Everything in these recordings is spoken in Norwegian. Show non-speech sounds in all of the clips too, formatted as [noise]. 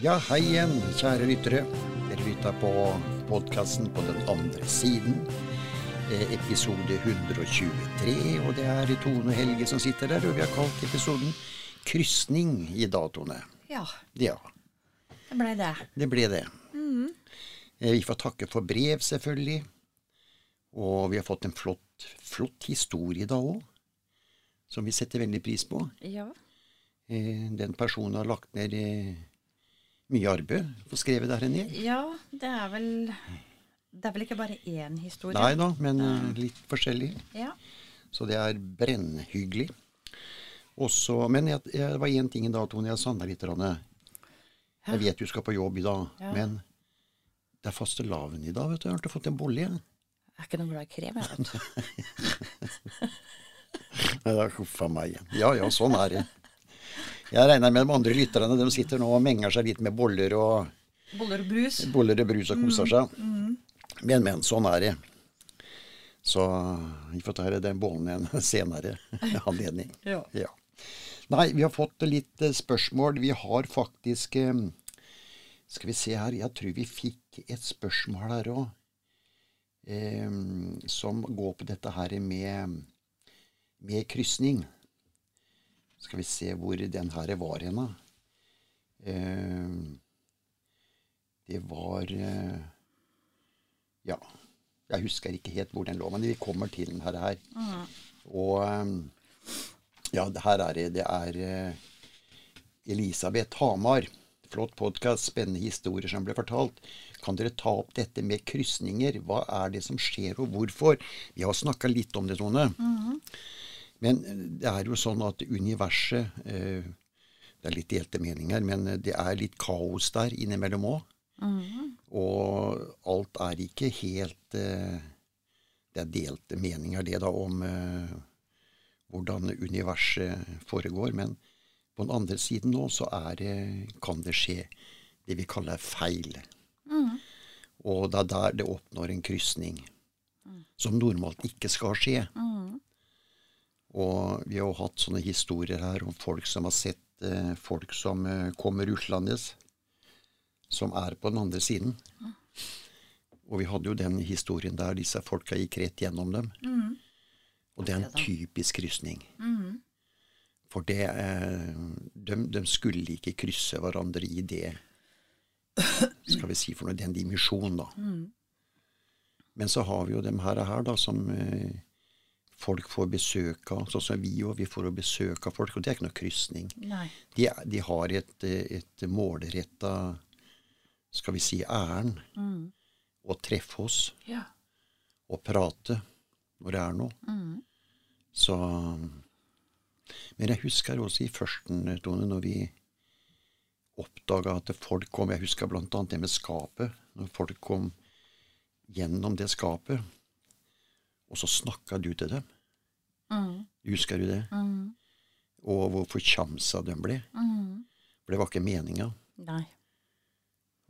Ja, hei igjen, kjære lyttere. Dere lytter på podkasten på den andre siden. Eh, Episode 123, og det er Tone Helge som sitter der. Og vi har kalt episoden 'Krysning' i datoene. Ja, Ja, det ble det. det ble det. Eh, Vi får takke for brev, selvfølgelig. Og vi har fått en flott, flott historie da òg, som vi setter veldig pris på. Ja. Eh, Den personen har lagt ned mye arbeid for skrive det her ned. ja, det er vel Det er vel ikke bare én historie? Nei da, men litt forskjellig. Ja. Så det er brennhyggelig. Også, men jeg, jeg, det var én ting i dag, Tone. Jeg savna litt. Rane. Jeg vet du skal på jobb i dag, Ja. men det er fastelavn i dag. vet du. Jeg har ikke fått en bolle igjen. Jeg er ikke noe glad i krem, jeg, vet du. [laughs] Nei, da, Huff a meg. Ja ja, sånn er det. Jeg regner med de andre lytterne. De sitter nå og menger seg litt med boller og Boller og brus. boller og brus og koser seg. Men, men, sånn er det. Så vi får ta den bollen igjen en [laughs] senere anledning. [laughs] Ja. Ja. Nei, vi har fått litt eh, spørsmål. Vi har faktisk eh, Skal vi se her. Jeg tror vi fikk et spørsmål her òg. Eh, som går på dette her med, med krysning. Skal vi se hvor den her var hen, da. Eh, det var eh, Ja. Jeg husker ikke helt hvor den lå, men vi kommer til den her. her. Og eh, ja, det her er det. Det er Elisabeth Hamar. Flott podkast, spennende historier som ble fortalt. Kan dere ta opp dette med krysninger? Hva er det som skjer, og hvorfor? Vi har snakka litt om det, Tone. Men eh, det er jo sånn at universet eh, Det er litt delte meninger, men det er litt kaos der innimellom òg. Og alt er ikke helt eh, Det er delte meninger, det, da, om eh, hvordan universet foregår. Men på den andre siden nå så er det, kan det skje det vi kaller feil. Og det er der det oppnår en krysning. Som normalt ikke skal skje. Og vi har jo hatt sånne historier her om folk som har sett eh, folk som eh, kommer ruslende, som er på den andre siden. Og vi hadde jo den historien der disse folka gikk rett gjennom dem. Og det er en typisk krysning. For det eh, de, de skulle ikke krysse hverandre i det Skal vi si for noe, den dimensjonen, da. Men så har vi jo dem her, her da, som eh, folk får besøk av, sånn som vi òg. Vi får besøk av folk, og det er ikke noe krysning. De, de har et, et målretta, skal vi si, ærend å treffe oss Ja. og prate når det er noe. Så Men jeg husker også i førsten, Tone, når vi oppdaga at folk kom Jeg husker bl.a. det med skapet. Når folk kom gjennom det skapet, og så snakka du til dem. Husker du det? Og hvor forkjamsa de ble. For det var ikke meninga.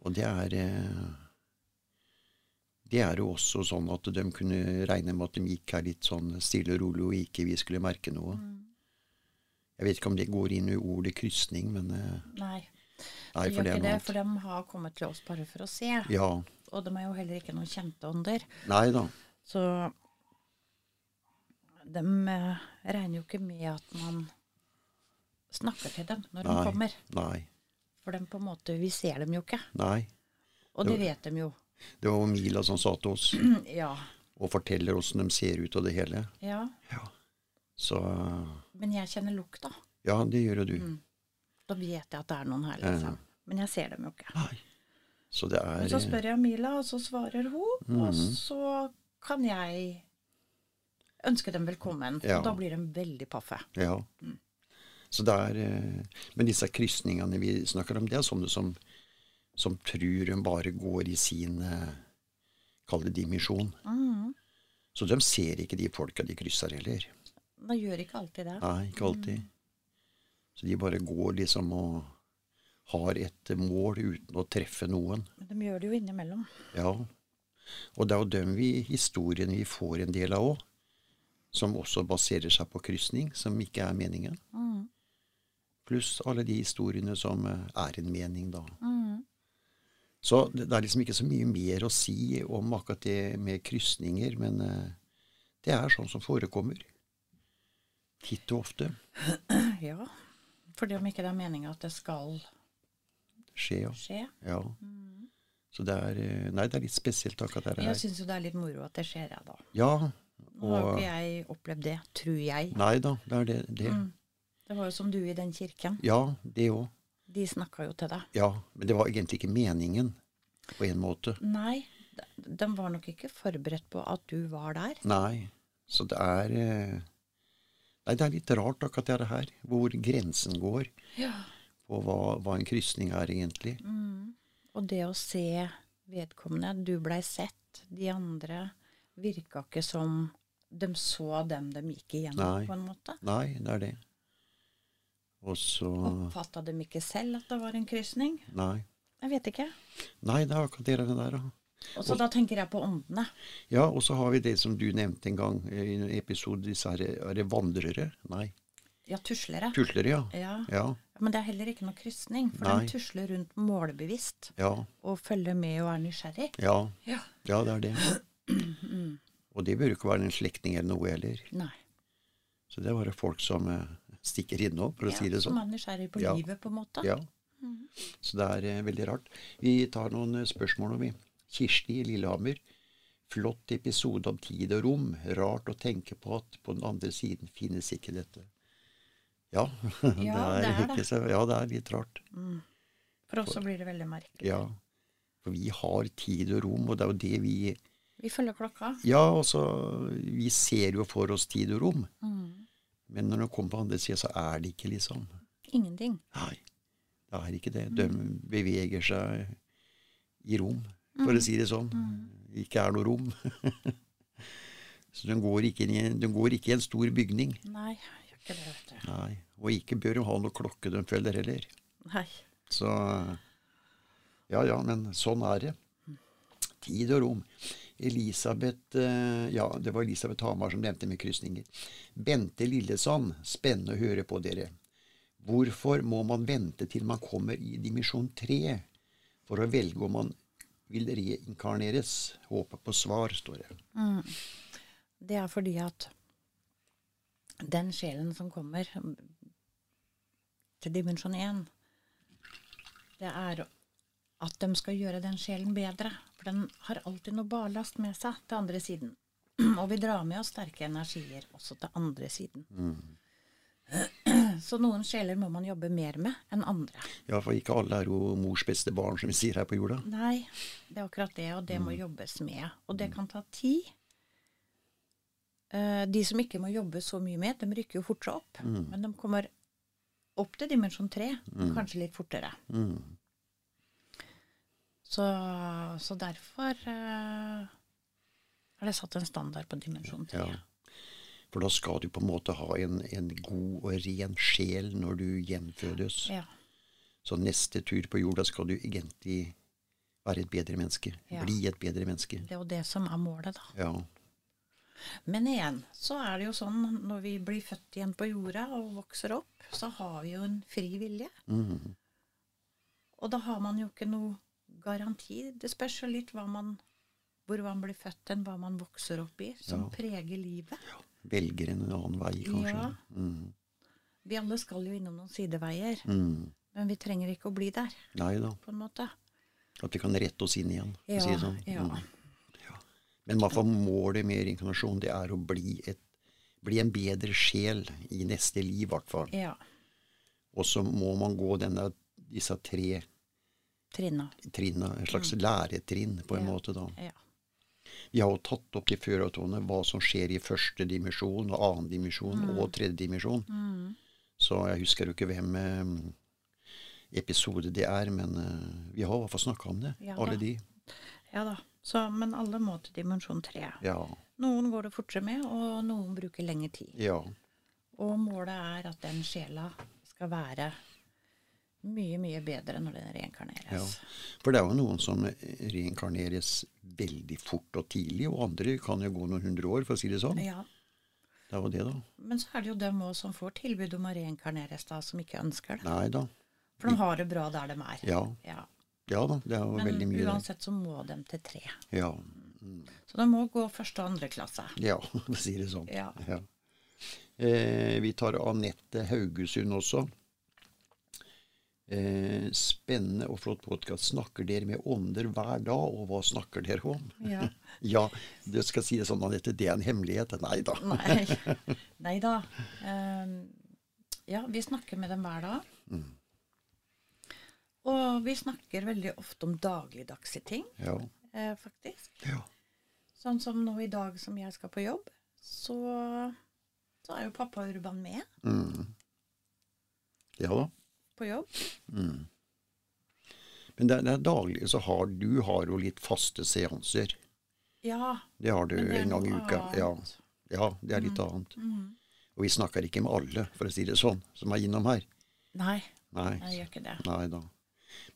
Og det er eh, Det er jo også sånn at de kunne regne med at de gikk her litt sånn stille og rolig, og ikke vi skulle merke noe. Jeg vet ikke om det går inn i ordet krysning, men eh, Nei. Nei, for det det, for de har kommet til oss bare for å se. Ja. Og de er jo heller ikke noen kjente ånder. Nei da. Så de eh, regner jo ikke med at man snakker til dem når de kommer. Nei. For de på en måte, vi ser dem jo ikke. Nei. Og det vet de jo. Det var Mila som sa til oss, [clears throat] Ja. og forteller åssen de ser ut og det hele. ja. Ja. Så Men jeg kjenner lukta. Ja, det gjør jo du. Da vet jeg at det er noen her, liksom. Men jeg ser dem jo ikke. Nei. Så det er Men så spør jeg Mila, og så svarer hun. Mhm. Og så kan jeg ønske dem velkommen. Ja. Og da blir de veldig paffe. Ja. Så det er eh, Men disse krysningene vi snakker om, det er sånne som, som tror de bare går i sin eh, Kall det dimensjon. Mm. Så de ser ikke de folka de krysser heller. De gjør ikke alltid det. Nei, ikke alltid. Så de bare går liksom og har et mål uten å treffe noen. Men de gjør det jo innimellom. Ja. Og det er jo dem vi, historien vi får en del av òg. Som også baserer seg på krysning, som ikke er meningen. Mm. Pluss alle de historiene som eh, er en mening, da. Mm. Så det, det er liksom ikke så mye mer å si om akkurat det med krysninger, men eh, det er sånn som forekommer. Titt og ofte. [clears throat] Ja. Fordi om ikke det er meninga at det skal Skje, ja. skje. ja. Så det er eh, Nei, det er litt spesielt akkurat det her. jeg syns jo det er litt moro at det skjer, jeg, da. Ja. Nå har jo ikke jeg opplevd det, tror jeg. Nei da, det er det. det. Mm. Det var jo som du i den kirken. Ja, det òg. De snakka jo til deg. Ja. Men det var egentlig ikke meningen, på en måte. Nei, de, de var nok ikke forberedt på at du var der. Nei. Så det er eh, Nei, det er litt rart akkurat det her. Hvor grensen går Ja. på hva, hva en krysning er, egentlig. Mm. Og det å se vedkommende Du blei sett. De andre virka ikke som de så dem de gikk igjennom, Nei. på en måte. Nei, det er det. Og så Oppfatta de ikke selv at det var en krysning? Nei. Jeg vet ikke. Nei, det er akkurat det der, da. Og så da tenker jeg på åndene. Ja, og så har vi det som du nevnte en gang eh, i en episode, disse her Er det vandrere? Nei. Ja, tuslere. Tuslere, ja. Ja. Ja. Men det er heller ikke noe krysning, for Nei. de tusler rundt målbevisst Ja. og følger med og er nysgjerrig. Ja, Ja. ja det er det. Og de bør ikke være en slektning eller noe heller. Nei. Så det er bare folk som eh, stikker innom, for å Ja, si det sånn. som er nysgjerrig på Ja. livet, på en måte. Ja. Så det er eh, veldig rart. Vi tar noen eh, spørsmål nå, vi. Kirsti i Lillehammer. Flott episode om tid og rom. Rart å tenke på at på den andre siden finnes ikke dette. Ja, [laughs] det er, det er ikke så, ja, det er litt rart. For oss så blir det veldig merkelig. Ja. For vi har tid og rom, og det er jo det vi Vi følger klokka. Ja, altså, vi ser jo for oss tid og rom. Mm. Men når du kommer på andre sida, så er det ikke liksom Ingenting. Nei, det er ikke det. De beveger seg i rom, for å si det sånn. Ikke er noe rom. [laughs] Så de går, i, de går ikke i en stor bygning. Nei, gjør ikke det, vet du. Nei. Og ikke bør de ha noe klokke de følger heller. Nei. Så Ja ja, men sånn er det. Tid og rom. Elisabeth eh, Ja, det var Elisabeth Hamar som nevnte med krysninger. Bente Lillesand, spennende å høre på dere. Hvorfor må man vente til man kommer i dimensjon tre for å velge om man vil reinkarneres? Håper på svar, står det. Det er fordi at den sjelen som kommer til dimensjon én, det er at de skal gjøre den sjelen bedre. For den har alltid noe ballast med seg til andre siden. [clears throat] Og vi drar med oss sterke energier også til andre siden. [clears throat] Så noen sjeler må man jobbe mer med enn andre. Ja, for ikke alle er jo mors beste barn, som vi sier her på jorda. Nei, det er akkurat det, og det må jobbes med. Og det kan ta tid. Eh, De som ikke må jobbe så mye med, de rykker jo fortere opp. Men de kommer opp til dimensjon tre, kanskje litt fortere. Mm. Så, så derfor har er det satt en standard på dimensjon tre. Ja. For da skal du på en måte ha en, en god og ren sjel når du gjenfødes. Ja. Så neste tur på jorda skal du egentlig være et bedre menneske. Ja. Bli et bedre menneske. Det er jo det som er målet, da. Ja. Men igjen, så er det jo sånn når vi blir født igjen på jorda og vokser opp, så har vi jo en fri vilje. Mm. Og da har man jo ikke noe garanti. Det spørs jo litt hva man, hvor man blir født enn hva man vokser opp i, som Ja. preger livet. Velger en annen vei, kanskje. Ja. Mm. Vi alle skal jo innom noen sideveier, Mm. men vi trenger ikke å bli der, Nei da. på en måte. At vi kan rette oss inn igjen, for å si Ja, det sånn. ja. Mm. Ja. Men hva for målet med reinkarnasjon, det er å bli, et, bli en bedre sjel i neste liv, i hvert fall. Ja. Og så må man gå denne, disse tre Trinna. trinna, en slags læretrinn, på en Mm. Ja. måte, da. Ja. Vi har jo tatt opp i førertåene hva som skjer i første dimensjon, og annen dimensjon Mm. og tredje dimensjon. Så jeg husker jo ikke hvem eh, episode det er, men eh, vi har i hvert fall snakka om det, Ja alle da. de. ja da. Så, men alle må til dimensjon tre. Ja. Noen går det fortere med, og noen bruker lengre tid. ja. Og målet er at den sjela skal være mye, mye bedre når den reinkarneres. Ja. For det er jo noen som reinkarneres veldig fort og tidlig, og andre kan jo gå noen hundre år, for å si det sånn. Ja. Det er jo det, da. Men så er det jo dem òg som får tilbud om å reinkarneres, da, som ikke ønsker det. Nei da. For de har det bra der de er. Ja. Ja. Ja da, det er jo Men veldig mye Men uansett så må de til tre. Ja. Så de må gå første og andre klasse. Ja, [laughs] for å si det sånn. Ja. Eh, vi tar Anette Haugesund også. Eh, spennende og flott podkast. Snakker dere med ånder hver dag, og hva snakker dere om? Ja. [laughs] Ja, du skal si det sånn, Anette, det er en hemmelighet. Nei da. Nei, [laughs] Nei da. Ehm, ja, vi snakker med dem hver dag. Mm. Og vi snakker veldig ofte om dagligdagse ting, Ja. eh, faktisk. ja. Sånn som nå i dag som jeg skal på jobb, så, så er jo pappa Urban med Mm. Ja da. På jobb. Mm. Men det, det er daglig, så har du har jo litt faste seanser. Ja, Det har du det en gang i uka. Ja. ja, det er litt annet. Mm. Og vi snakker ikke med alle, for å si det sånn, som er innom her. Nei, Nei. jeg gjør ikke det. Nei da.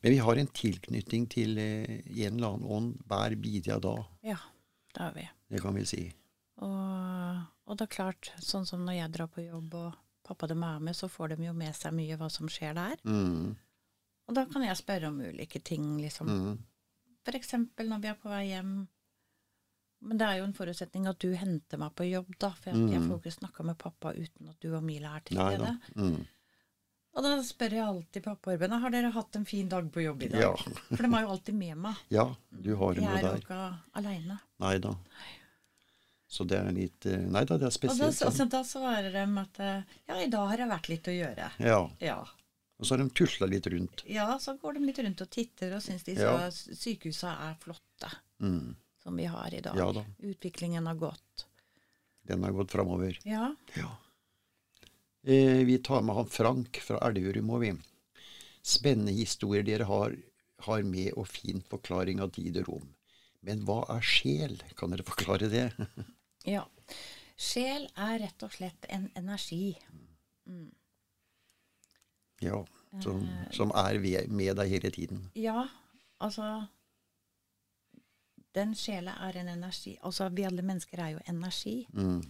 Men vi har en tilknytning til eh, en eller annen ånd hver bidige dag. Ja, det har vi. Det kan vi si. Og, og det er klart, sånn som når jeg drar på jobb og pappa dem er med, så får de jo med seg mye hva som skjer der. Mm. Og da kan jeg spørre om ulike ting, liksom. Mm. For eksempel når vi er på vei hjem. Men det er jo en forutsetning at du henter meg på jobb, da. For jeg, jeg får ikke snakka med pappa uten at du og Mila er til Mm. Stede. Mm. Og da spør jeg alltid pappa Orben har dere hatt en fin dag på jobb i dag. Ja. For de er jo alltid med meg. ja, du har dem Jeg er jo ikke aleine. Nei da. Så det er litt eh, Nei da, det er Og da, spesielt. altså, sånn. da svarer de at eh, ja, i dag har det vært litt å gjøre. Ja. Ja. Og så har de tusla litt rundt. Ja, så går de litt rundt og titter og syns disse Ja. sykehusa er flotte, Mm. som vi har i dag. Ja da. Utviklingen har gått. Den har gått framover. Ja. Ja. Eh, vi tar med han Frank fra Elverum og vi. Spennende historier dere har, har med og fin forklaring av tid og rom. Men hva er sjel? Kan dere forklare det? [laughs] ja. Sjel er rett og slett en energi. ja, som, Eh. som er med deg hele tiden. Ja, altså Den sjela er en energi. Altså, vi alle mennesker er jo energi. Mm.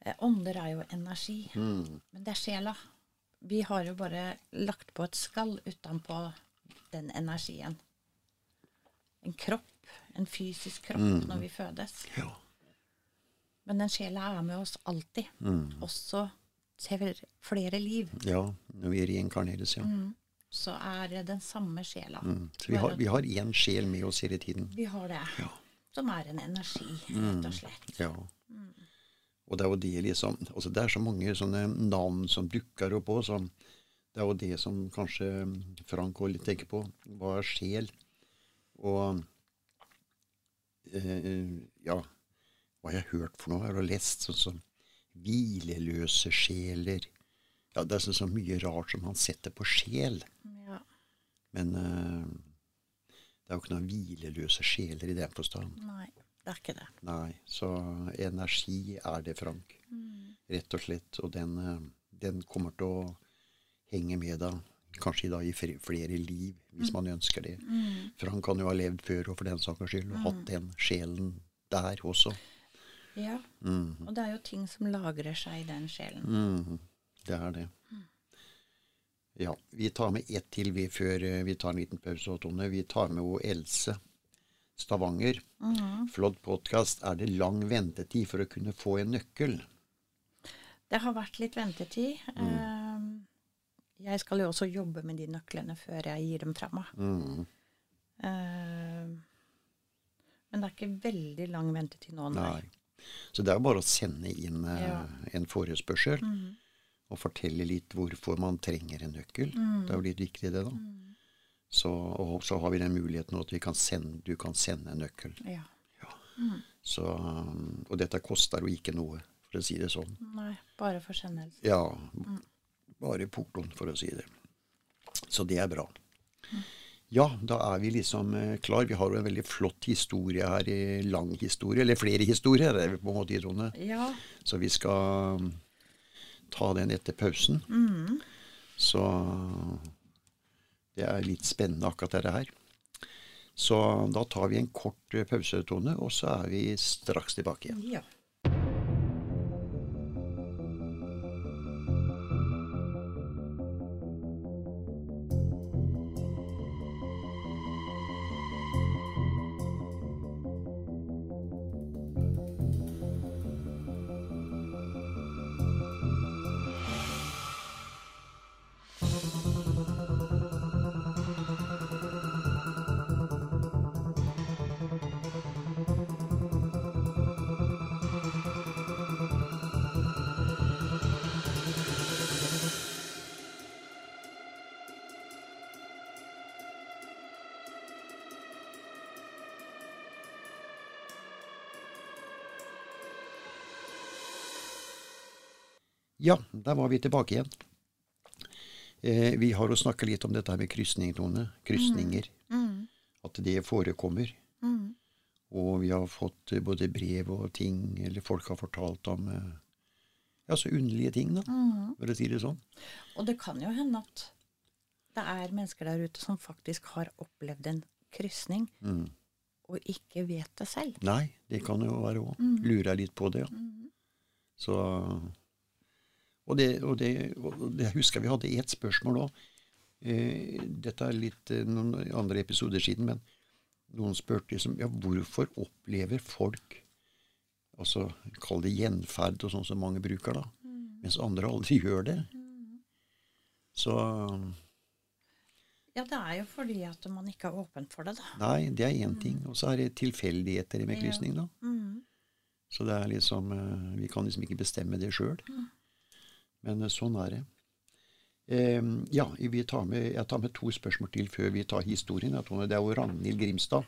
Eh, Ånder er jo energi. Mm. Men det er sjela. Vi har jo bare lagt på et skall utenpå den energien. En kropp. En fysisk kropp når vi fødes. Ja. Men den sjela er med oss alltid. Mm. Også til flere liv. ja, når vi reinkarneres, ja. Så er det den samme sjela. Mm. Så vi har, vi har én sjel med oss hele tiden. Vi har det. Ja. Som er en energi, rett og slett. Ja. Og det er jo det liksom altså Det er så mange sånne navn som dukker opp òg. som- Det er jo det som kanskje Frank òg tenker på. Hva er sjel? Og eh, ja Hva har jeg hørt for noe? Jeg har lest sånn som hvileløse sjeler. Ja, Det er så, så mye rart som han setter på sjel. Ja. Men uh, det er jo ikke noen hvileløse sjeler i den forstand. Nei, det er ikke det. Nei, så energi er det, Frank. Rett og slett. Og den, eh, den kommer til å henge med deg kanskje da i flere liv, hvis man ønsker det. for han kan jo ha levd før og for den saks skyld, og hatt den sjelen der også. Ja. Og det er jo ting som lagrer seg i den sjelen. Mhm, det er det. Ja, vi tar med ett til vi før eh, vi tar en liten pause, Tone. Vi tar med hun Else Stavanger. Flott podkast. Er det lang ventetid for å kunne få en nøkkel? Det har vært litt ventetid. Mm. Eh, Jeg skal jo også jobbe med de nøklene før jeg gir dem fra meg. Mm. Eh, Men det er ikke veldig lang ventetid nå, nei. Nei. Så det er bare å sende inn eh, Ja. Mm. en forespørsel og fortelle litt hvorfor man trenger en nøkkel. Det er jo litt viktig, det, da. Mm. Så, og så har vi den muligheten at vi kan sende, du kan sende en nøkkel. Ja. Så, um, og dette koster jo ikke noe, for å si det sånn. Nei, bare forsendelse. Ja, bare portoen, for å si det. Så det er bra. Ja, da er vi liksom eh, klar. Vi har jo en veldig flott historie her, lang historie, eller flere historier, er vi på en måte, i Trone. Ja. Så vi skal um, ta den etter pausen. Så det er litt spennende akkurat dette her. Så da tar vi en kort eh, pause, Tone, og så er vi straks tilbake igjen. ja. Ja, der var vi tilbake igjen. Eh, vi har jo snakka litt om dette med krysning, Tone. Krysninger. Mm. At det forekommer. Mm. Og vi har fått eh, både brev og ting, eller folk har fortalt om eh, ja, så underlige ting, da, Mm. for å si det sånn. Og det kan jo hende at det er mennesker der ute som faktisk har opplevd en krysning, Mm. og ikke vet det selv. Nei, det kan jo være òg. Mm. Lurer litt på det, ja. Mm. Så Og det, og det, og det husker vi hadde ett spørsmål òg. Eh, dette er litt eh, noen andre episoder siden, men noen spurte liksom ja, hvorfor opplever folk altså Kall det gjenferd og sånn som mange bruker, da. Mens andre aldri [laughs] gjør det. Så Ja, det er jo fordi at man ikke er åpen for det, da. Nei, det er én ting. Og så er det tilfeldigheter med Ja. krysning, da. Mm. Så det er liksom eh, Vi kan liksom ikke bestemme det sjøl. Men eh, sånn er det. Eh, ja, vi tar med, jeg tar med to spørsmål til før vi tar historien. Tone. Det er jo Ragnhild Grimstad.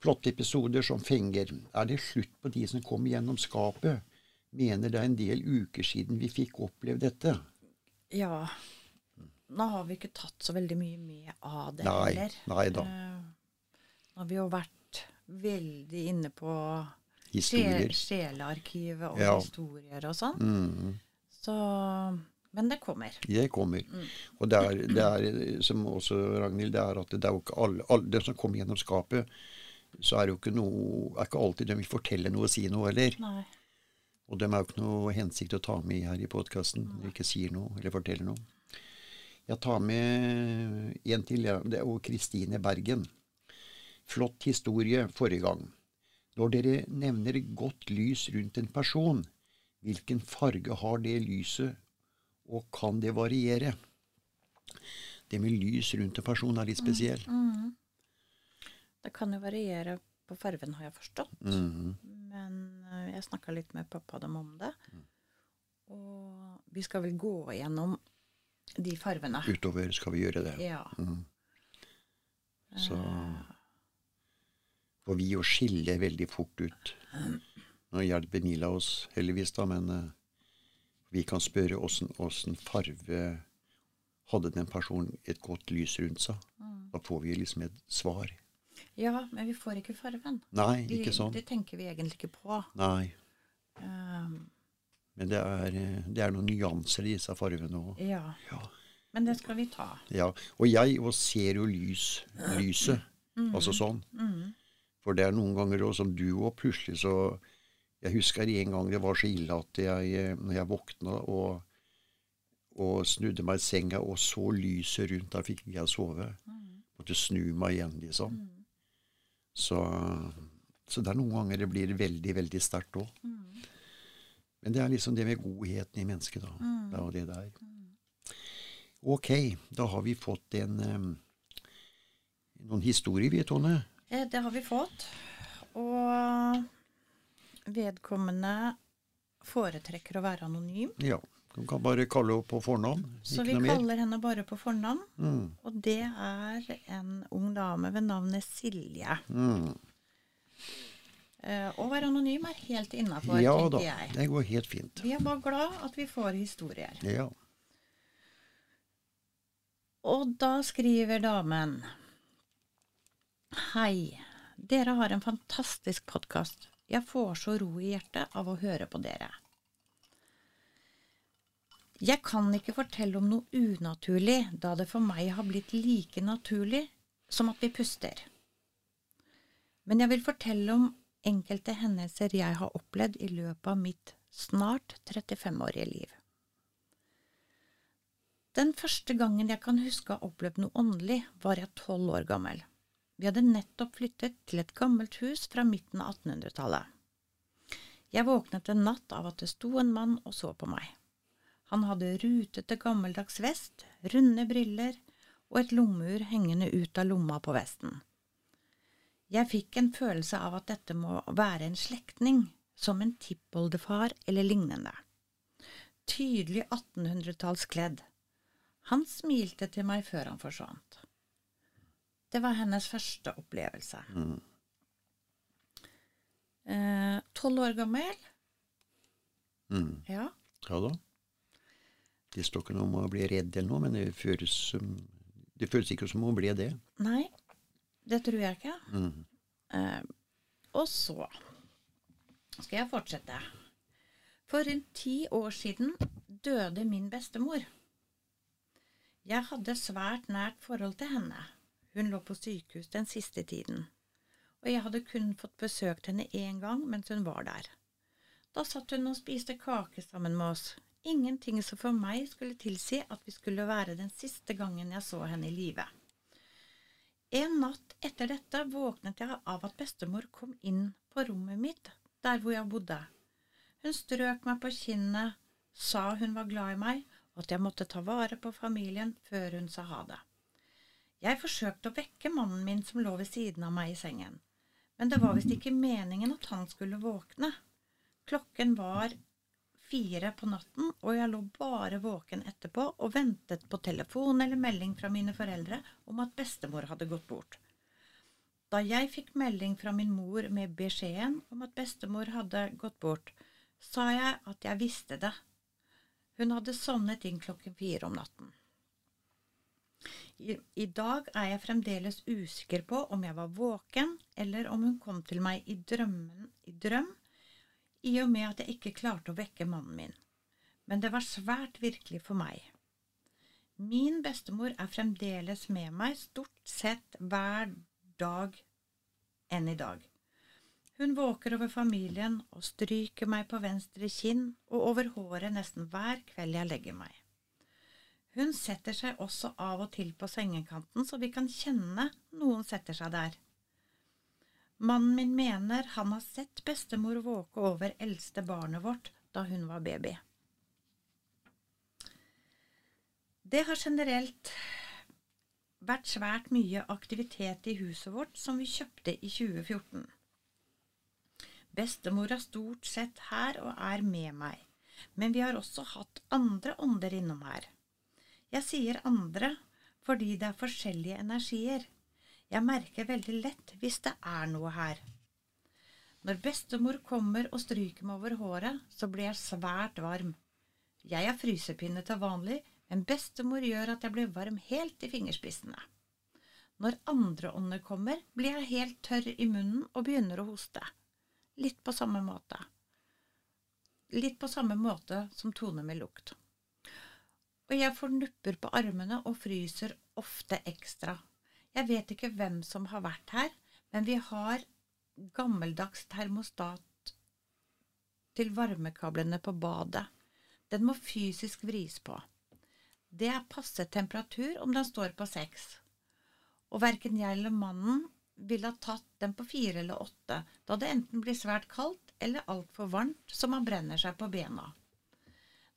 Flotte episoder som fenger. Er det slutt på de som kom gjennom skapet? Mener det er en del uker siden vi fikk oppleve dette. Ja. Nå har vi ikke tatt så veldig mye med av det Nei, heller. nei da. Eh, Nå har vi jo vært veldig inne på sjelearkivet og Ja. historier og sånn. Mm, Så Men det kommer. det kommer. Og det er, det er, som også Ragnhild, det er at det er jo ikke alle, alle det som kommer gjennom skapet, så er det jo ikke noe er ikke alltid de vil fortelle noe og si noe heller. Nei. Og dem er jo ikke noe hensikt å ta med her i podkasten de ikke sier noe eller forteller noe. Jeg tar med en til. Det er jo Kristine Bergen. Flott historie forrige gang. Når dere nevner godt lys rundt en person, hvilken farge har det lyset, og kan det variere? Det med lys rundt en person er litt spesiell. Mm. Det kan jo variere på fargen, har jeg forstått. Mhm. Men eh, jeg snakka litt med pappa og dem om det. Mm. Og vi skal vel gå gjennom de fargene. Utover skal vi gjøre det. Ja. Mhm. Så For vi jo skille veldig fort ut. Nå hjelper Nila oss heldigvis, da, men uh, vi kan spørre åssen farve hadde den personen et godt lys rundt seg. Mm. Da får vi liksom et svar. ja, men vi får ikke farven. Nei, Vi, ikke sånn. Det tenker vi egentlig ikke på. Nei. Um, Men det er, eh, det er noen nyanser i disse fargene òg. ja. Ja. Men det skal vi ta. ja. Og jeg og ser jo lys, lyset. Altså sånn. Mm. For det er noen ganger også, som du òg, plutselig så Jeg husker en gang det var så ille at jeg, eh, når jeg våkna og, og snudde meg i senga og så lyset rundt, da fikk ikke jeg sove. Måtte snu meg igjen, liksom. Så, så det er noen ganger det blir veldig, veldig sterkt òg. Men det er liksom det med godheten i mennesket, da. Det er det det er. Ok, da har vi fått en eh, noen historier, vi, Tone. Eh, Det har vi fått. Og vedkommende foretrekker å være anonym. Ja. Du kan bare kalle henne på fornavn. Så vi kaller henne bare på fornavn. Mm. Og det er en ung dame ved navnet Silje. Mm. Uh, Å være anonym er helt innafor, Ja da, tenker jeg. det går helt fint. Vi er bare glad at vi får historier. Ja. Og da skriver damen Hei, dere har en fantastisk podkast. Jeg får så ro i hjertet av å høre på dere. Jeg kan ikke fortelle om noe unaturlig, da det for meg har blitt like naturlig som at vi puster. Men jeg vil fortelle om enkelte hendelser jeg har opplevd i løpet av mitt snart 35-årige liv. Den første gangen jeg kan huske å ha opplevd noe åndelig, var jeg tolv år gammel. Vi hadde nettopp flyttet til et gammelt hus fra midten av 1800-tallet. Jeg våknet en natt av at det sto en mann og så på meg. Han hadde rutete, gammeldags vest, runde briller og et lommeur hengende ut av lomma på vesten. Jeg fikk en følelse av at dette må være en slektning, som en tippoldefar eller lignende. Tydelig 1800-tallskledd. Han smilte til meg før han forsvant. Det var hennes første opplevelse. Mm. Eh, Tolv år gammel. Mm. Ja. Ja da. Det står ikke noe om å bli redd eller noe, men det føles, det føles ikke som hun ble det. Nei, det tror jeg ikke. Mm. Eh, og så skal jeg fortsette. For rundt ti år siden døde min bestemor. Jeg hadde svært nært forhold til henne. Hun lå på sykehus den siste tiden, og jeg hadde kun fått besøkt henne én gang mens hun var der. Da satt hun og spiste kake sammen med oss, ingenting som for meg skulle tilsi at vi skulle være den siste gangen jeg så henne i live. En natt etter dette våknet jeg av at bestemor kom inn på rommet mitt, der hvor jeg bodde. Hun strøk meg på kinnet, sa hun var glad i meg, og at jeg måtte ta vare på familien før hun sa ha det. Jeg forsøkte å vekke mannen min som lå ved siden av meg i sengen, men det var visst ikke meningen at han skulle våkne. Klokken var fire på natten, og jeg lå bare våken etterpå og ventet på telefon eller melding fra mine foreldre om at bestemor hadde gått bort. Da jeg fikk melding fra min mor med beskjeden om at bestemor hadde gått bort, sa jeg at jeg visste det. Hun hadde sovnet inn klokken fire om natten. I, dag er jeg fremdeles usikker på om jeg var våken, eller om hun kom til meg i, drømmen, i drøm i og med at jeg ikke klarte å vekke mannen min. Men det var svært virkelig for meg. Min bestemor er fremdeles med meg stort sett hver dag enn i dag. Hun våker over familien og stryker meg på venstre kinn og over håret nesten hver kveld jeg legger meg. Hun setter seg også av og til på sengekanten, så vi kan kjenne noen setter seg der. Mannen min mener han har sett bestemor våke over eldste barnet vårt da hun var baby. Det har generelt vært svært mye aktivitet i huset vårt som vi kjøpte i 2014. Bestemor er stort sett her og er med meg, men vi har også hatt andre ånder innom her. Jeg sier andre fordi det er forskjellige energier. Jeg merker veldig lett hvis det er noe her. Når bestemor kommer og stryker meg over håret, så blir jeg svært varm. Jeg er frysepinne til vanlig, men bestemor gjør at jeg blir varm helt i fingerspissene. Når andre ånder kommer, blir jeg helt tørr i munnen og begynner å hoste. Litt på samme måte. Litt på samme måte som Tone med lukt. Og jeg får nupper på armene og fryser ofte ekstra. Jeg vet ikke hvem som har vært her, men vi har gammeldags termostat til varmekablene på badet. Den må fysisk vris på. Det er passe temperatur om den står på seks. Og verken jeg eller mannen ville ha tatt den på fire eller åtte, da det enten blir svært kaldt eller altfor varmt så man brenner seg på bena.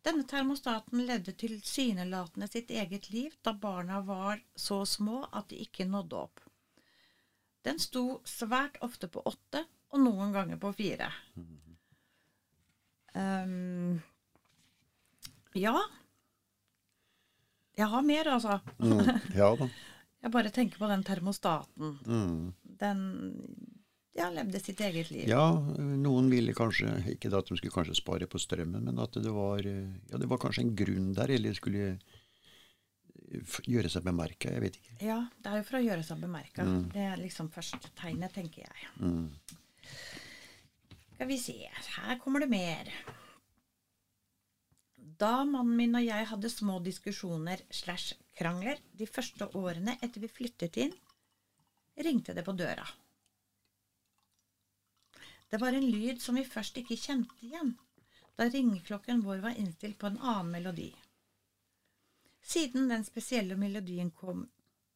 Denne termostaten ledde tilsynelatende sitt eget liv da barna var så små at de ikke nådde opp. Den sto svært ofte på åtte, og noen ganger på fire. Um, ja. Jeg har mer, altså. Mm, ja da. [laughs] jeg bare tenker på den termostaten. Mm. Den ja, levde sitt eget liv. Ja, noen ville kanskje Ikke at de skulle kanskje spare på strømmen, men at det var, ja, det var kanskje en grunn der, eller skulle gjøre seg bemerka. Jeg vet ikke. Ja, det er jo for å gjøre seg bemerka. Mm. Det er liksom første tegnet, tenker jeg. Mm. Skal vi se Her kommer det mer. Da mannen min og jeg hadde små diskusjoner slash krangler de første årene etter vi flyttet inn, ringte det på døra. Det var en lyd som vi først ikke kjente igjen, da ringeklokken vår var innstilt på en annen melodi. Siden den spesielle melodien kom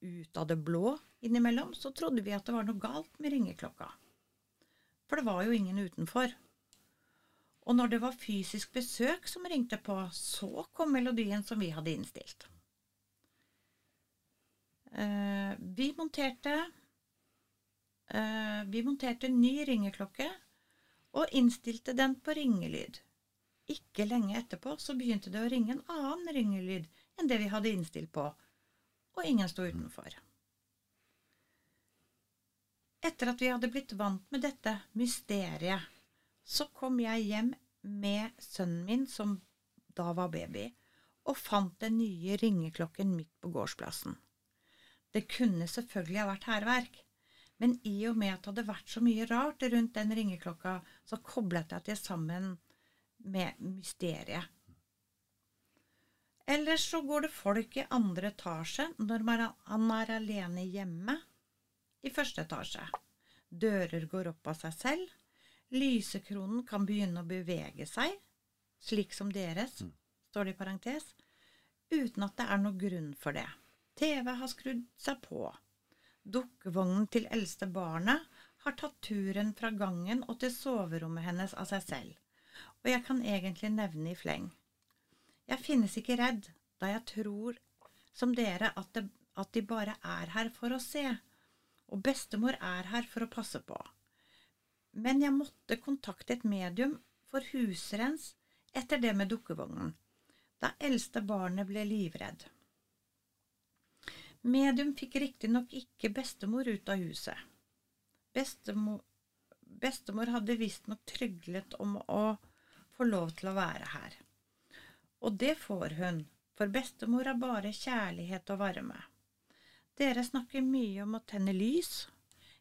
ut av det blå innimellom, så trodde vi at det var noe galt med ringeklokka. For det var jo ingen utenfor. Og når det var fysisk besøk som ringte på, så kom melodien som vi hadde innstilt. Eh, vi monterte Vi monterte ny ringeklokke og innstilte den på ringelyd. Ikke lenge etterpå så begynte det å ringe en annen ringelyd enn det vi hadde innstilt på, og ingen sto utenfor. Etter at vi hadde blitt vant med dette mysteriet, så kom jeg hjem med sønnen min, som da var baby, og fant den nye ringeklokken midt på gårdsplassen. Det kunne selvfølgelig ha vært hærverk, men i og med at det hadde vært så mye rart rundt den ringeklokka, så koblet jeg det sammen med mysteriet. Ellers så går det folk i andre etasje når han er alene hjemme i første etasje. Dører går opp av seg selv. Lysekronen kan begynne å bevege seg, slik som deres, står det i parentes, uten at det er noe grunn for det. TV har skrudd seg på. Dukkevognen til eldste barnet har tatt turen fra gangen og til soverommet hennes av seg selv, og jeg kan egentlig nevne i fleng. Jeg finnes ikke redd, da jeg tror, som dere, at, det, at de bare er her for å se, og bestemor er her for å passe på. Men jeg måtte kontakte et medium for husrens etter det med dukkevognen, da eldste barnet ble livredd. Medium fikk riktignok ikke bestemor ut av huset. Bestemor, bestemor hadde visstnok tryglet om å få lov til å være her. Og det får hun, for bestemor er bare kjærlighet og varme. Dere snakker mye om å tenne lys.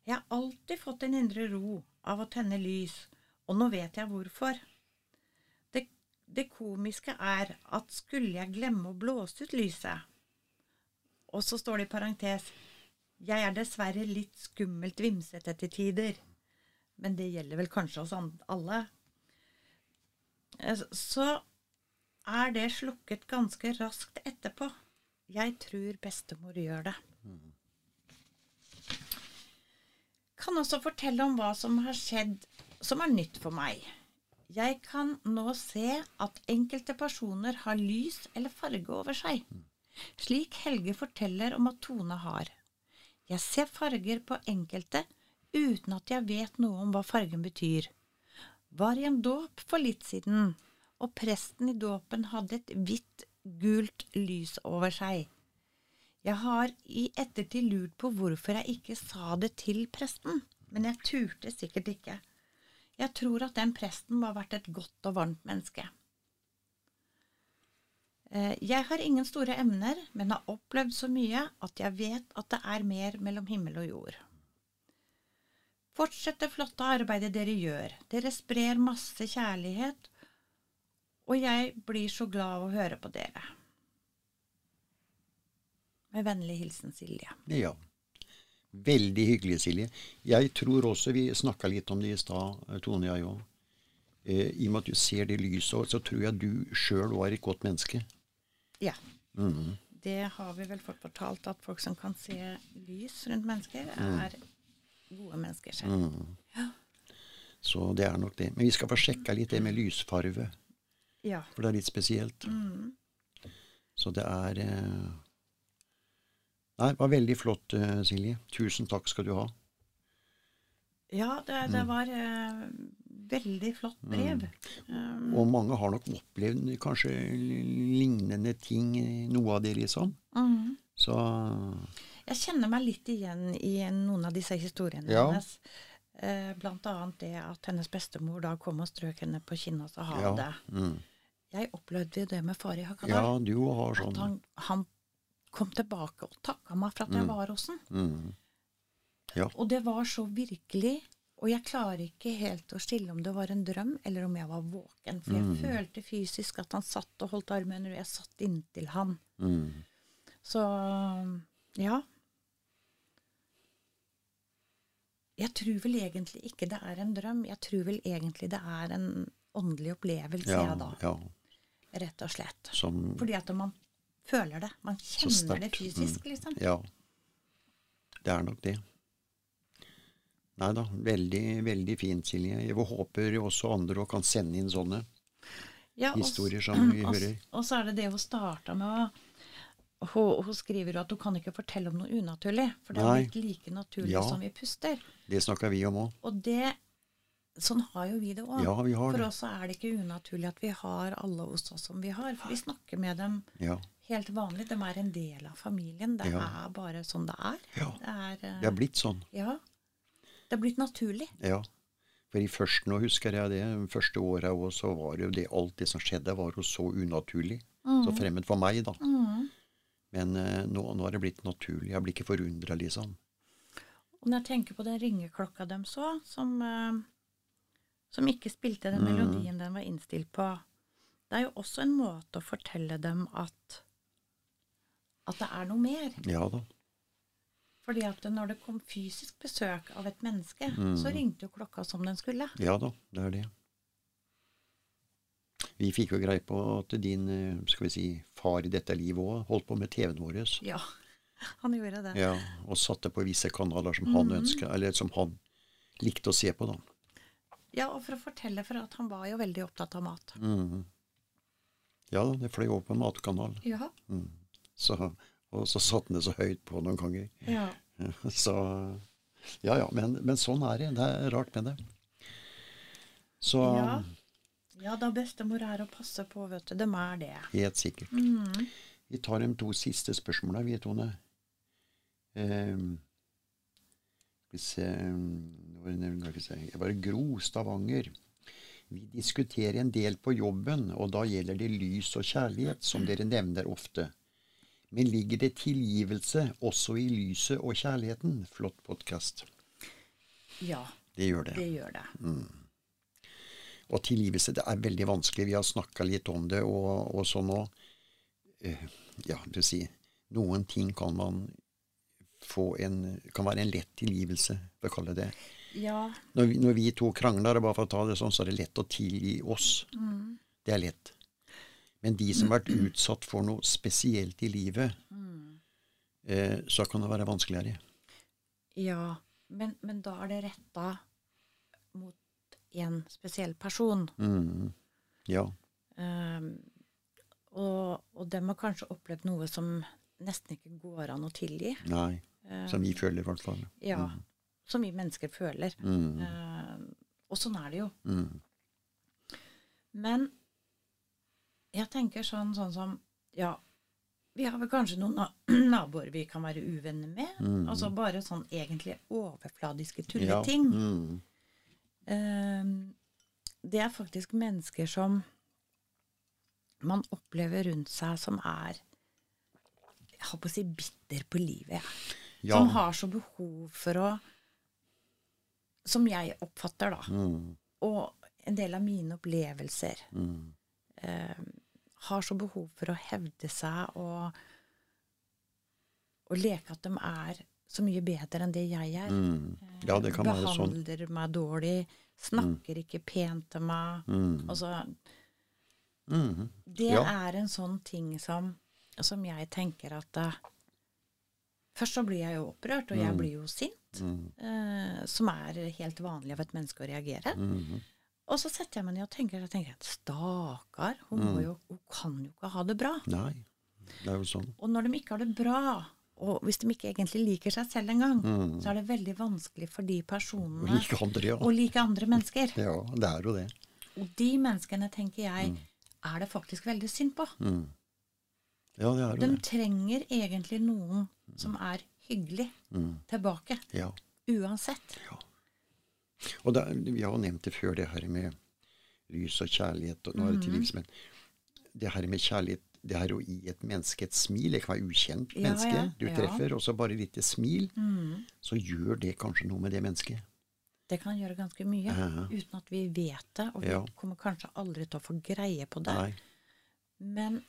Jeg har alltid fått en indre ro av å tenne lys, og nå vet jeg hvorfor. Det, det komiske er at skulle jeg glemme å blåse ut lyset, og så står det i parentes Jeg er dessverre litt skummelt vimsete til tider. Men det gjelder vel kanskje oss alle. Eh, så er det slukket ganske raskt etterpå. Jeg tror bestemor gjør det. Kan også fortelle om hva som har skjedd som er nytt for meg. Jeg kan nå se at enkelte personer har lys eller farge over seg slik Helge forteller om at Tone har. Jeg ser farger på enkelte uten at jeg vet noe om hva fargen betyr. Var i en dåp for litt siden, og presten i dåpen hadde et hvitt, gult lys over seg. Jeg har i ettertid lurt på hvorfor jeg ikke sa det til presten, men jeg turte sikkert ikke. Jeg tror at den presten må ha vært et godt og varmt menneske. Eh, jeg har ingen store emner, men har opplevd så mye at jeg vet at det er mer mellom himmel og jord. Fortsett det flotte arbeidet dere gjør. Dere sprer masse kjærlighet, og jeg blir så glad av å høre på dere. Med vennlig hilsen Silje. Ja. Veldig hyggelig, Silje. Jeg tror også vi snakka litt om det i stad, Tone og jeg òg. Eh, I og med at du ser det lyset, så tror jeg du sjøl var et godt menneske. Ja. Mm. Det har vi vel fått fortalt, at folk som kan se lys rundt mennesker, mm. er gode mennesker selv. Mm. Ja. Så det er nok det. Men vi skal få sjekka litt det med lysfarve. Ja. For det er litt spesielt. Mm. Så det er eh... Nei, det var veldig flott, eh, Silje. Tusen takk skal du ha. Ja, det, det var eh, veldig flott brev. Mm. Og mange har nok opplevd kanskje lignende ting, noe av det, liksom. Mm. Så Jeg kjenner meg litt igjen i noen av disse historiene ja. hennes. Eh, blant annet det at hennes bestemor da kom og strøk henne på kinnet og sa ha ja. det. Mm. Jeg opplevde det med far i Hakadal. Ja, du har sånn. At han, han, kom tilbake og takka meg for at jeg mm. var hos ham. Mm. Ja. Og det var så virkelig og jeg klarer ikke helt å skille om det var en drøm eller om jeg var våken. For jeg mm. følte fysisk at han satt og holdt armen, og jeg satt inntil han. Mm. Så ja. Jeg tror vel egentlig ikke det er en drøm. Jeg tror vel egentlig det er en åndelig opplevelse, ja, da. Ja. Rett og slett. Som, Fordi at man føler det. Man kjenner det fysisk, mm. liksom. Ja. Det er nok det. Nei da, veldig, veldig fint, Silje. Jeg håper også andre kan sende inn sånne ja, historier som [clears throat] vi hører. Og så er det det hun starta med hun, hun, skriver jo at hun kan ikke fortelle om noe unaturlig, for det er ikke like naturlig ja, som vi puster. Det snakker vi om òg. Og det, sånn har jo vi det òg. Ja, vi for oss er det ikke unaturlig at vi har alle hos oss som vi har. For vi snakker med dem ja. helt vanlig. De er en del av familien. Det ja. er bare sånn det er. Ja. Det er, uh, det er blitt sånn. Ja. Det er blitt naturlig. Ja. For i først, nå husker jeg det, første året òg, så var jo det alt det som skjedde, var jo så unaturlig. så fremmed for meg, da. Mm. Men eh, nå, nå er det blitt naturlig. Jeg blir ikke forundra, liksom. Og når jeg tenker på den ringeklokka de så, som, eh, som ikke spilte den Mm. melodien den var innstilt på, det er jo også en måte å fortelle dem at, at det er noe mer. Ja da. Fordi at når det kom fysisk besøk av et menneske, Mm. så ringte jo klokka som den skulle. Ja da, det er det. Vi fikk jo greie på at din eh, skal vi si, far i dette livet òg holdt på med TV-en vår. Ja, [laughs] han gjorde det. Ja, og satte på visse kanaler som han Mhm. ønska, eller som han likte å se på, da. Ja, og for å fortelle, for at han var jo veldig opptatt av mat. Mm. Ja det fløy over på en matkanal. Ja. Så, og så satte han det så høyt på noen ganger. ja. [laughs] Så Ja ja, men, men sånn er det. Det er rart med det. Så Ja. Ja, da bestemor er å passe på, vet du. De er det. helt sikkert. Mm. Vi tar de to siste spørsmåla, vi, Tone. Ehm, skal vi se Jeg var Gro Stavanger. Vi diskuterer en del på jobben, og da gjelder det lys og kjærlighet, som dere nevner ofte. Men ligger det tilgivelse også i lyset og kjærligheten? Flott podkast. Ja, Det gjør det. det gjør det. Og tilgivelse, det er veldig vanskelig. Vi har snakka litt om det, og, og sånn òg. Uh, ja, du si Noen ting kan man få en Kan være en lett tilgivelse, for å kalle det det. Ja. Når vi, når vi to krangler, bare for å ta det sånn, så er det lett å tilgi oss. Mm. Det er lett. Men de som har vært [clears throat] utsatt for noe spesielt i livet, Mm. eh, så kan det være vanskeligere. Ja, men, men da er det retta mot en spesiell person. Mm. Ja. Um, og, og dem har kanskje opplevd noe som nesten ikke går an å tilgi. Nei. Ehm, Som vi føler, i hvert fall. ja, Som vi mennesker føler. Mm. Ehm, og sånn er det jo. Mm. Men jeg tenker sånn, sånn som Ja, vi har vel kanskje noen [clears throat] naboer vi kan være uvenner med. Mm. Altså bare sånn egentlig overfladiske Ja. tulleting. Mm. Ehm, det er faktisk mennesker som man opplever rundt seg som er Jeg holdt på å si bitter på livet. Ja. Som har så behov for å Som jeg oppfatter, da. Mm. Og en del av mine opplevelser Mm. eh, har så behov for å hevde seg og, og leke at de er så mye bedre enn det jeg er. Mm. Ja, det kan være sånn. Behandler meg dårlig, snakker ikke pent til meg. Mm. Altså, mm. det Ja. er en sånn ting som, som jeg tenker at uh, Først så blir jeg jo opprørt, og jeg Mm. blir jo sint. Mm. eh, som er helt vanlig av et menneske å reagere. Mhm. Og så setter jeg meg ned og tenker, at stakkar, hun, Mm. jo, hun kan jo ikke ha det bra. Nei, det er jo sånn. Og når de ikke har det bra, og hvis de ikke egentlig liker seg selv engang, Mm. så er det veldig vanskelig for de Og personene like andre, ja. å like andre mennesker. Ja, det er jo det. Og de menneskene, tenker jeg, er det faktisk veldig synd på. Mm. Ja, det er De jo det. trenger egentlig noen som er hyggelig Mm. tilbake. Ja. Uansett. Og er- vi har jo nevnt det før, det her med lys og kjærlighet. og nå er det til livs, men det her med kjærlighet, det her å gi et menneske et smil Det kan være ukjent Ja, menneske ja, du ja. treffer, og så bare litt smil. Mm. Så gjør det kanskje noe med det mennesket. Det kan gjøre ganske mye Ja. uten at vi vet det, og vi Ja. kommer kanskje aldri til å få greie på det. Nei, Men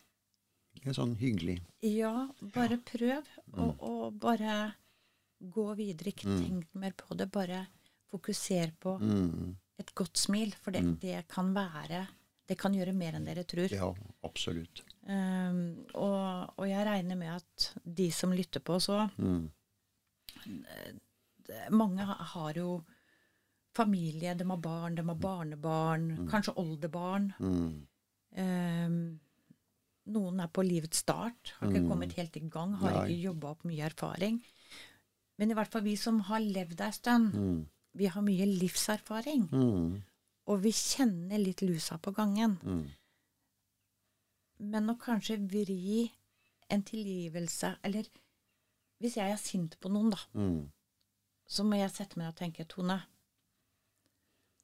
det er sånn hyggelig. ja, bare prøv, og, og bare gå videre. Ikke Mm. tenk mer på det. Bare fokuser på Mm. et godt smil, for det, det kan være Det kan gjøre mer enn dere tror. Ja, absolutt. Um, og, og jeg regner med at de som lytter på så Mm. Mange har jo familie, de har barn, de har barnebarn, kanskje oldebarn. Mm. Um, noen er på livets start, har ikke kommet helt i gang, har Nei. ikke jobba opp mye erfaring. Men i hvert fall vi som har levd ei stund, Mm. Vi har mye livserfaring. Mm. Og vi kjenner litt lusa på gangen. Mm. Men å kanskje vri en tilgivelse Eller hvis jeg er sint på noen, da, Mm. så må jeg sette meg ned og tenke Tone,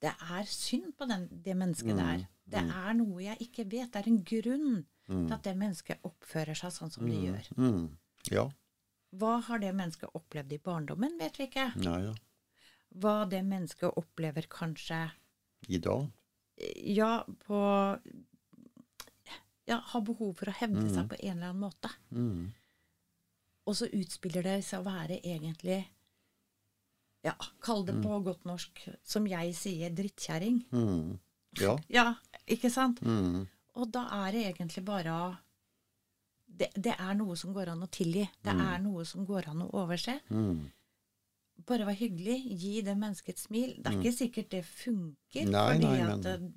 det er synd på den, det mennesket Mm, der. Det er noe jeg ikke vet. Det er en grunn til at det mennesket oppfører seg sånn som det gjør. Mm. Ja. Hva har det mennesket opplevd i barndommen, vet vi ikke. Ja, ja. Hva det mennesket opplever kanskje I dag. Ja, på Ja, har behov for å hevde seg på en eller annen måte. Mm. Og så utspiller det seg å være egentlig Ja, kall det på godt norsk, som jeg sier, drittkjerring. Mm. Ja. [laughs] Ja, ikke sant? Mm. Og da er det egentlig bare å det, det er noe som går an å tilgi. Det er noe som går an å overse. Mm. Bare vær hyggelig. Gi det mennesket et smil. Det er ikke sikkert det funker, Nei, fordi nei, at men- eh,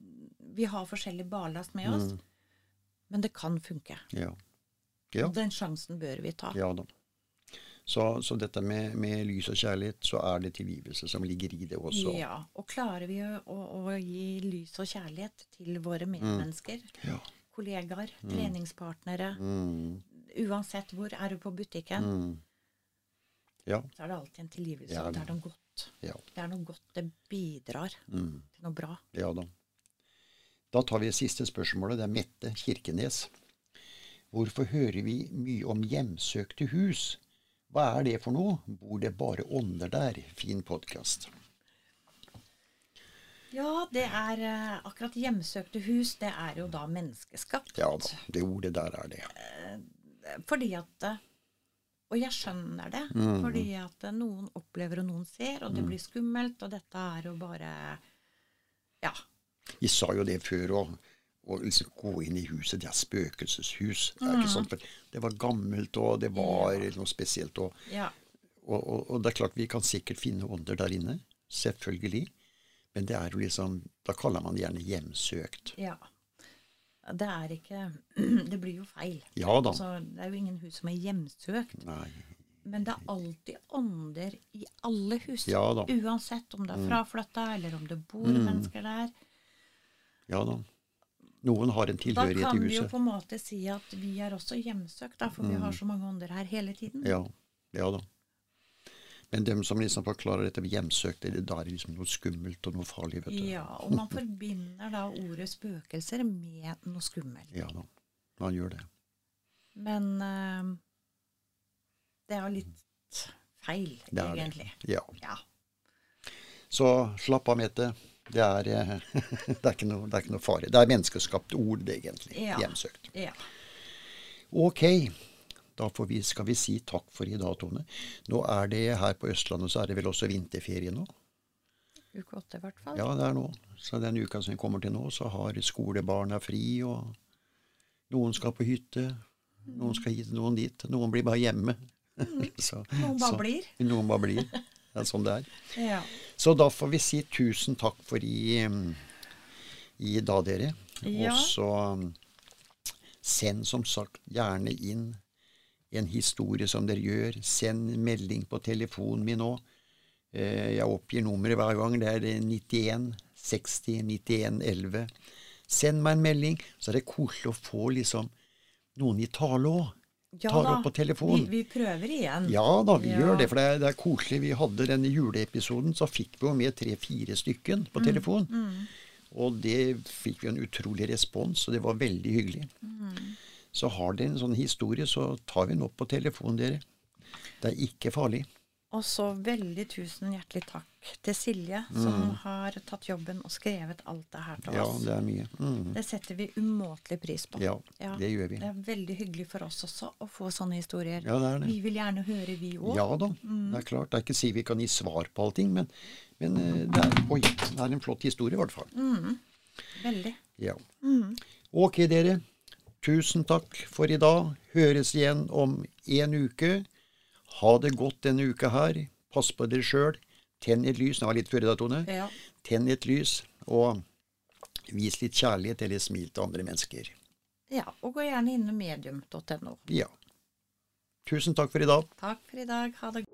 vi har forskjellig ballast med oss. Men det kan funke. Ja. Ja. Den sjansen bør vi ta. Ja da. Så, så dette med, med lys og kjærlighet, så er det tilgivelse som ligger i det også. Ja, og klarer vi å, å, å gi lys og kjærlighet til våre medmennesker, Ja. kollegaer, treningspartnere, Mm. uansett hvor er du på butikken, Mm. Ja. så er det alltid en tilgivelse. Ja, det er noe godt. Ja. Det er noe godt. Det bidrar Mm. til noe bra. ja da. Da tar vi det siste spørsmålet. Det er Mette Kirkenes. Hvorfor hører vi mye om hjemsøkte hus? Hva er det for noe? Bor det bare ånder der? Fin podkast. Ja, det er eh, akkurat hjemsøkte hus. Det er jo da menneskeskapt. Ja da. Det ordet der er det. Fordi at eh, Og jeg skjønner det. Mm. Fordi at eh, noen opplever og noen ser, og det blir skummelt. Og dette er jo bare Ja. Vi sa jo det før òg. Å liksom gå inn i huset. Det er spøkelseshus. Det er ikke Mm. sant? For det var gammelt, og det var noe spesielt. Og, ja. og, og, og det er klart vi kan sikkert finne ånder der inne. Selvfølgelig. Men det er jo liksom Da kaller man det gjerne hjemsøkt. Ja. Det er ikke [clears throat] Det blir jo feil. Ja da. Altså, det er jo ingen hus som er hjemsøkt. Nei. Men det er alltid ånder i alle hus. Ja da. Mm. Uansett om det er fraflytta, eller om det bor mennesker der. Ja da. Noen har en tilhørighet i huset. Da kan vi jo på en måte si at vi er også hjemsøkt, da, for vi har så mange ånder her hele tiden. Ja. Ja da. Men dem som liksom forklarer dette med hjemsøkt, det- da er det liksom noe skummelt og noe farlig, vet du. Ja, og man forbinder da ordet spøkelser med noe skummelt. Ja da. Man gjør det. Men uh, det er jo litt feil, Det er det. egentlig. Ja. Ja. Så slapp av, Mette. Det er, eh, [laughs] det, er ikke noe, det er ikke noe fare. Det er menneskeskapt ord, det, egentlig. Ja. Hjemsøkt. ja. Ok. Da får vi, skal vi si takk for i dag, Tone. Nå er det her på Østlandet så er det vel også vinterferie nå? Uke åtte, i hvert fall. Ja, det er nå. Så den uka som vi kommer til nå, så har skolebarna fri, og noen skal på hytte. Noen skal hit, noen dit. Noen blir bare hjemme. [laughs] så, Mm. Noen bare så- blir. Noen bare blir. Det er sånn det er. Ja. Så da får vi si tusen takk for i, i dag, dere. Ja. Og så mm, send som sagt gjerne inn en historie som dere gjør. Send melding på telefonen min nå. Eh, Jeg oppgir nummeret hver gang. Det er 91 60 91 11. Send meg en melding, så er det koselig å få liksom noen i tale òg. Ja Tar opp på telefon. Vi, vi prøver igjen. Ja da, vi Ja. gjør det, for det er, det er koselig. Vi hadde denne juleepisoden, så fikk vi jo med tre-fire stykken på telefon. Og det fikk vi en utrolig respons, og det var veldig hyggelig. Så har dere en sånn historie, så tar vi den opp på telefonen, dere. Det er ikke farlig. Og så veldig tusen hjertelig takk til Silje, som har tatt jobben og skrevet alt det her til Mm. Ja, oss. det er mye. Mm. Det setter vi umåtelig pris på. Ja, det gjør vi. Det er veldig hyggelig for oss også å få sånne historier. Ja, det er det. Vi vil gjerne høre, vi òg. Ja da, det er klart. Det er ikke å si vi kan gi svar på allting, men, men eh, det, er, oi, det er en flott historie i hvert fall. Veldig. Ja. Ok, dere. Tusen takk for i dag. Høres igjen om en uke. Ha det godt denne uka her. Pass på dere sjøl. Tenn et lys. Det var litt før i dag, Tone. Ja. Tenn et lys, og vis litt kjærlighet eller smil til andre mennesker. ja. Og gå gjerne innom medium.no. Ja. Tusen takk for i dag. Takk for i dag. Ha det.